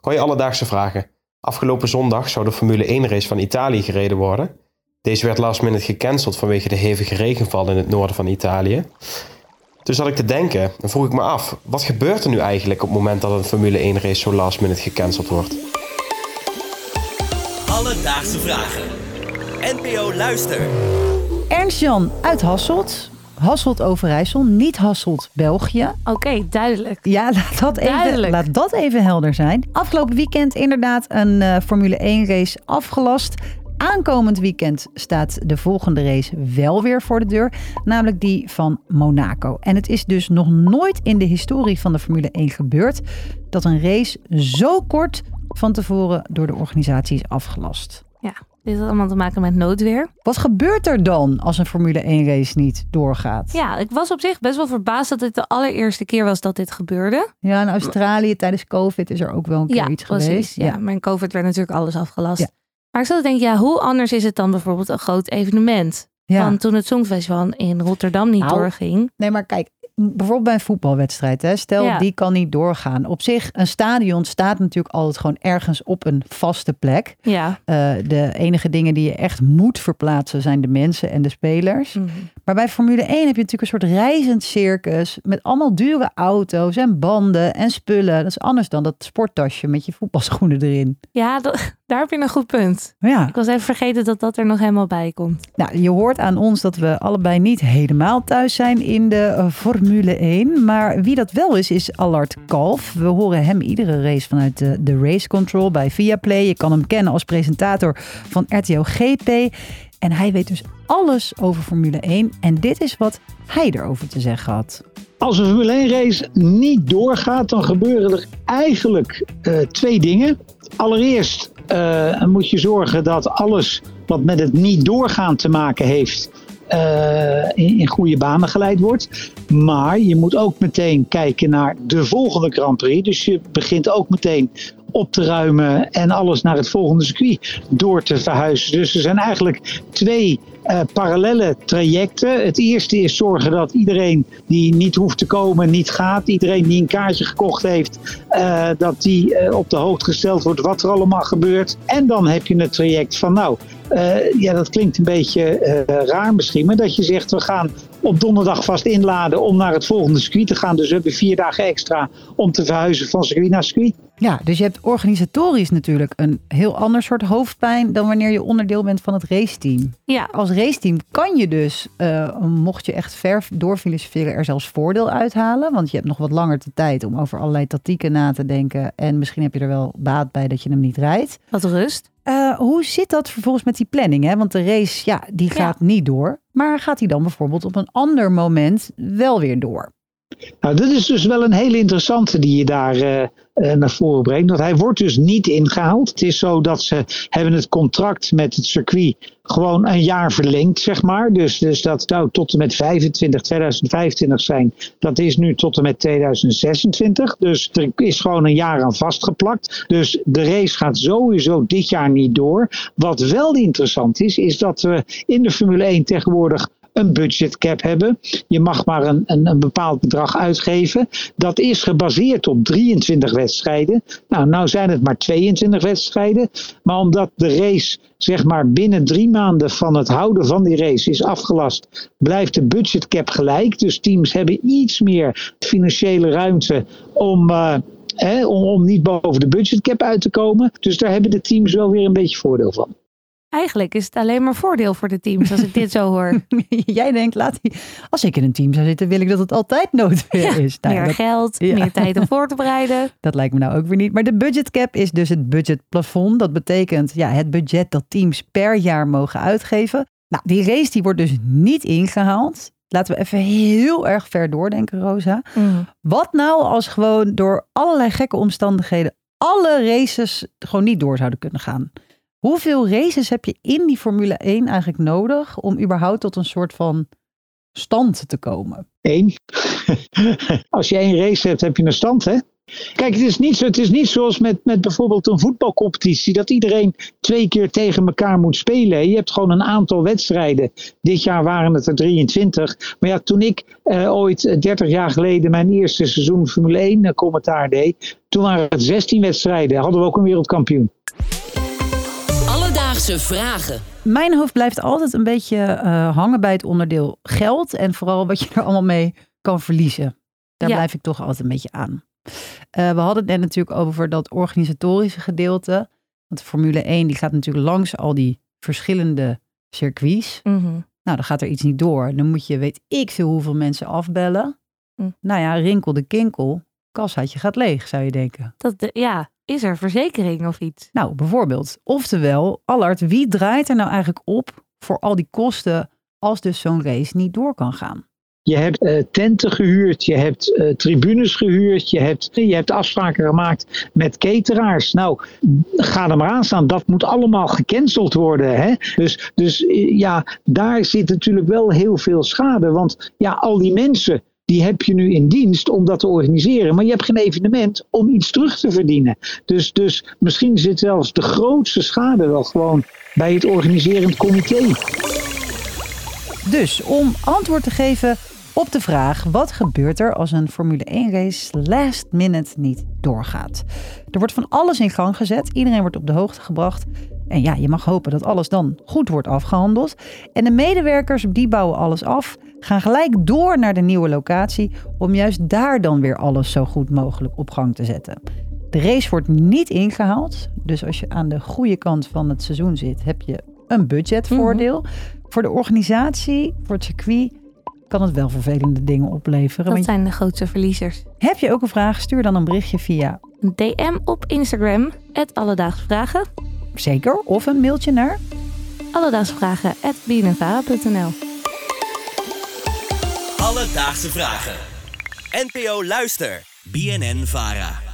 Gooi alledaagse vragen. Afgelopen zondag zou de Formule 1 race van Italië gereden worden. Deze werd last minute gecanceld vanwege de hevige regenval in het noorden van Italië. Dus zat ik te denken en vroeg ik me af, wat gebeurt er nu eigenlijk op het moment dat een Formule 1 race zo last minute gecanceld wordt? Alledaagse vragen. NPO Luister. Ernst-Jan uit Hasselt. Hasselt Overijssel, niet Hasselt België. Oké, duidelijk. Ja, laat dat, even, laat dat even helder zijn. Afgelopen weekend inderdaad een eh, Formule 1 race afgelast. Aankomend weekend staat de volgende race wel weer voor de deur, namelijk die van Monaco. En het is dus nog nooit in de historie van de Formule 1 gebeurd dat een race zo kort van tevoren door de organisatie is afgelast. Ja, dit had allemaal te maken met noodweer. Wat gebeurt er dan als een Formule 1 race niet doorgaat? Ja, ik was op zich best wel verbaasd dat het de allereerste keer was dat dit gebeurde. Ja, in Australië tijdens COVID is er ook wel een keer ja, iets precies. geweest. Ja. maar in COVID werd natuurlijk alles afgelast. Ja. Maar ik zat te denken, ja, hoe anders is het dan bijvoorbeeld een groot evenement? Ja. Van toen het Songfestival in Rotterdam niet Nou, doorging. Nee, maar kijk, bijvoorbeeld bij een voetbalwedstrijd. Hè, stel, Ja. die kan niet doorgaan. Op zich, een stadion staat natuurlijk altijd gewoon ergens op een vaste plek. Ja. Eh, de enige dingen die je echt moet verplaatsen zijn de mensen en de spelers. Mhm. Maar bij Formule 1 heb je natuurlijk een soort reizend circus met allemaal dure auto's en banden en spullen. Dat is anders dan dat sporttasje met je voetbalschoenen erin. Ja, dat- daar heb je een goed punt. Ja. Ik was even vergeten dat dat er nog helemaal bij komt. Nou, je hoort aan ons dat we allebei niet helemaal thuis zijn in de eh, Formule 1. Maar wie dat wel is, is Allard Kalf. We horen hem iedere race vanuit de, de Race Control bij Viaplay. Je kan hem kennen als presentator van RTO GP. En hij weet dus alles over Formule 1. En dit is wat hij erover te zeggen had. Als een Formule 1 race niet doorgaat, dan gebeuren er eigenlijk eh, twee dingen. Allereerst eh, moet je zorgen dat alles wat met het niet doorgaan te maken heeft, in, in goede banen geleid wordt. Maar je moet ook meteen kijken naar de volgende Grand Prix. Dus je begint ook meteen op te ruimen en alles naar het volgende circuit door te verhuizen. Dus er zijn eigenlijk twee eh, parallele trajecten. Het eerste is zorgen dat iedereen die niet hoeft te komen, niet gaat. Iedereen die een kaartje gekocht heeft, eh, dat die eh, op de hoogte gesteld wordt wat er allemaal gebeurt. En dan heb je het traject van nou, eh, ja dat klinkt een beetje eh, raar misschien, maar dat je zegt we gaan op donderdag vast inladen om naar het volgende circuit te gaan. Dus we hebben vier dagen extra om te verhuizen van circuit naar circuit. Ja, dus je hebt organisatorisch natuurlijk een heel ander soort hoofdpijn dan wanneer je onderdeel bent van het raceteam. Ja, Als raceteam kan je dus, eh, mocht je echt ver doorfilosoferen, er zelfs voordeel uithalen. Want je hebt nog wat langer de tijd om over allerlei tactieken na te denken. En misschien heb je er wel baat bij dat je hem niet rijdt. wat rust. Eh, hoe zit dat vervolgens met die planning? Hè? Want de race, ja, die gaat niet door. Maar gaat die dan bijvoorbeeld op een ander moment wel weer door? Nou, dit is dus wel een hele interessante die je daar eh, eh, naar voren brengt. Want hij wordt dus niet ingehaald. Het is zo dat ze hebben het contract met het circuit gewoon een jaar verlengd, zeg maar. Dus, dus dat zou tot en met 25, 2025 zijn. Dat is nu tot en met 2026. Dus er is gewoon een jaar aan vastgeplakt. Dus de race gaat sowieso dit jaar niet door. Wat wel interessant is, is dat we in de Formule 1 tegenwoordig een budgetcap hebben. Je mag maar een, een, een bepaald bedrag uitgeven. Dat is gebaseerd op 23 wedstrijden. Nou, nou zijn het maar 22 wedstrijden. Maar omdat de race zeg maar binnen drie maanden van het houden van die race is afgelast, blijft de budgetcap gelijk. Dus teams hebben iets meer financiële ruimte om. eh, om, om niet boven de budgetcap uit te komen. Dus daar hebben de teams wel weer een beetje voordeel van. Eigenlijk is het alleen maar voordeel voor de teams als ik dit zo hoor. Jij denkt, laat die, als ik in een team zou zitten, wil ik dat het altijd noodweer Ja, is. Nou, meer dat- geld, ja. meer tijd om voor te bereiden. Dat lijkt me nou ook weer niet. Maar de budgetcap is dus het budgetplafond. Dat betekent ja, het budget dat teams per jaar mogen uitgeven. Nou, die race die wordt dus niet ingehaald. Laten we even heel erg ver doordenken, Rosa. Wat nou als gewoon door allerlei gekke omstandigheden alle races gewoon niet door zouden kunnen gaan? Hoeveel races heb je in die Formule 1 eigenlijk nodig om überhaupt tot een soort van stand te komen? Eén. Als je één race hebt, heb je een stand, hè? Kijk, het is niet, zo, het is niet zoals met, met bijvoorbeeld een voetbalcompetitie, dat iedereen twee keer tegen elkaar moet spelen. Je hebt gewoon een aantal wedstrijden. Dit jaar waren het er 23. Maar ja, toen ik eh, ooit 30 jaar geleden mijn eerste seizoen Formule 1 eh, commentaar deed, toen waren het 16 wedstrijden. Hadden we ook een wereldkampioen. Alledaagse vragen. Mijn hoofd blijft altijd een beetje eh, hangen bij het onderdeel geld. En vooral wat je er allemaal mee kan verliezen. Daar Ja. blijf ik toch altijd een beetje aan. Eh, we hadden het net natuurlijk over dat organisatorische gedeelte. Want de Formule 1 die gaat natuurlijk langs al die verschillende circuits. Mhm. Nou, dan gaat er iets niet door. Dan moet je, weet ik veel hoeveel mensen afbellen. Hm. Nou ja, rinkel de kinkel. Kassaatje gaat leeg, zou je denken. Dat, de- ja, is er verzekering of iets? Nou, bijvoorbeeld. Oftewel, Allard, wie draait er nou eigenlijk op voor al die kosten als dus zo'n race niet door kan gaan? Je hebt eh, tenten gehuurd, je hebt eh, tribunes gehuurd, je hebt, je hebt afspraken gemaakt met cateraars. Nou, ga er maar aan staan. Dat moet allemaal gecanceld worden. Hè? Dus, dus eh, ja, daar zit natuurlijk wel heel veel schade. Want ja, al die mensen. Die heb je nu in dienst om dat te organiseren. Maar je hebt geen evenement om iets terug te verdienen. Dus, dus misschien zit zelfs de grootste schade wel gewoon bij het organiserend comité. Dus om antwoord te geven op de vraag: wat gebeurt er als een Formule 1 race last minute niet doorgaat? Er wordt van alles in gang gezet, iedereen wordt op de hoogte gebracht. En ja, je mag hopen dat alles dan goed wordt afgehandeld. En de medewerkers die bouwen alles af, gaan gelijk door naar de nieuwe locatie om juist daar dan weer alles zo goed mogelijk op gang te zetten. De race wordt niet ingehaald, dus als je aan de goede kant van het seizoen zit, heb je een budgetvoordeel. Voor de organisatie, voor het circuit, kan het wel vervelende dingen opleveren. Dat zijn de grootste verliezers. Heb je ook een vraag, stuur dan een berichtje via Een DM op Instagram, het Alledaagse Vragen. Zeker of een mailtje naar Alledaagse Vragen. Alledaagse vragen. NPO Luister. BNN Vara.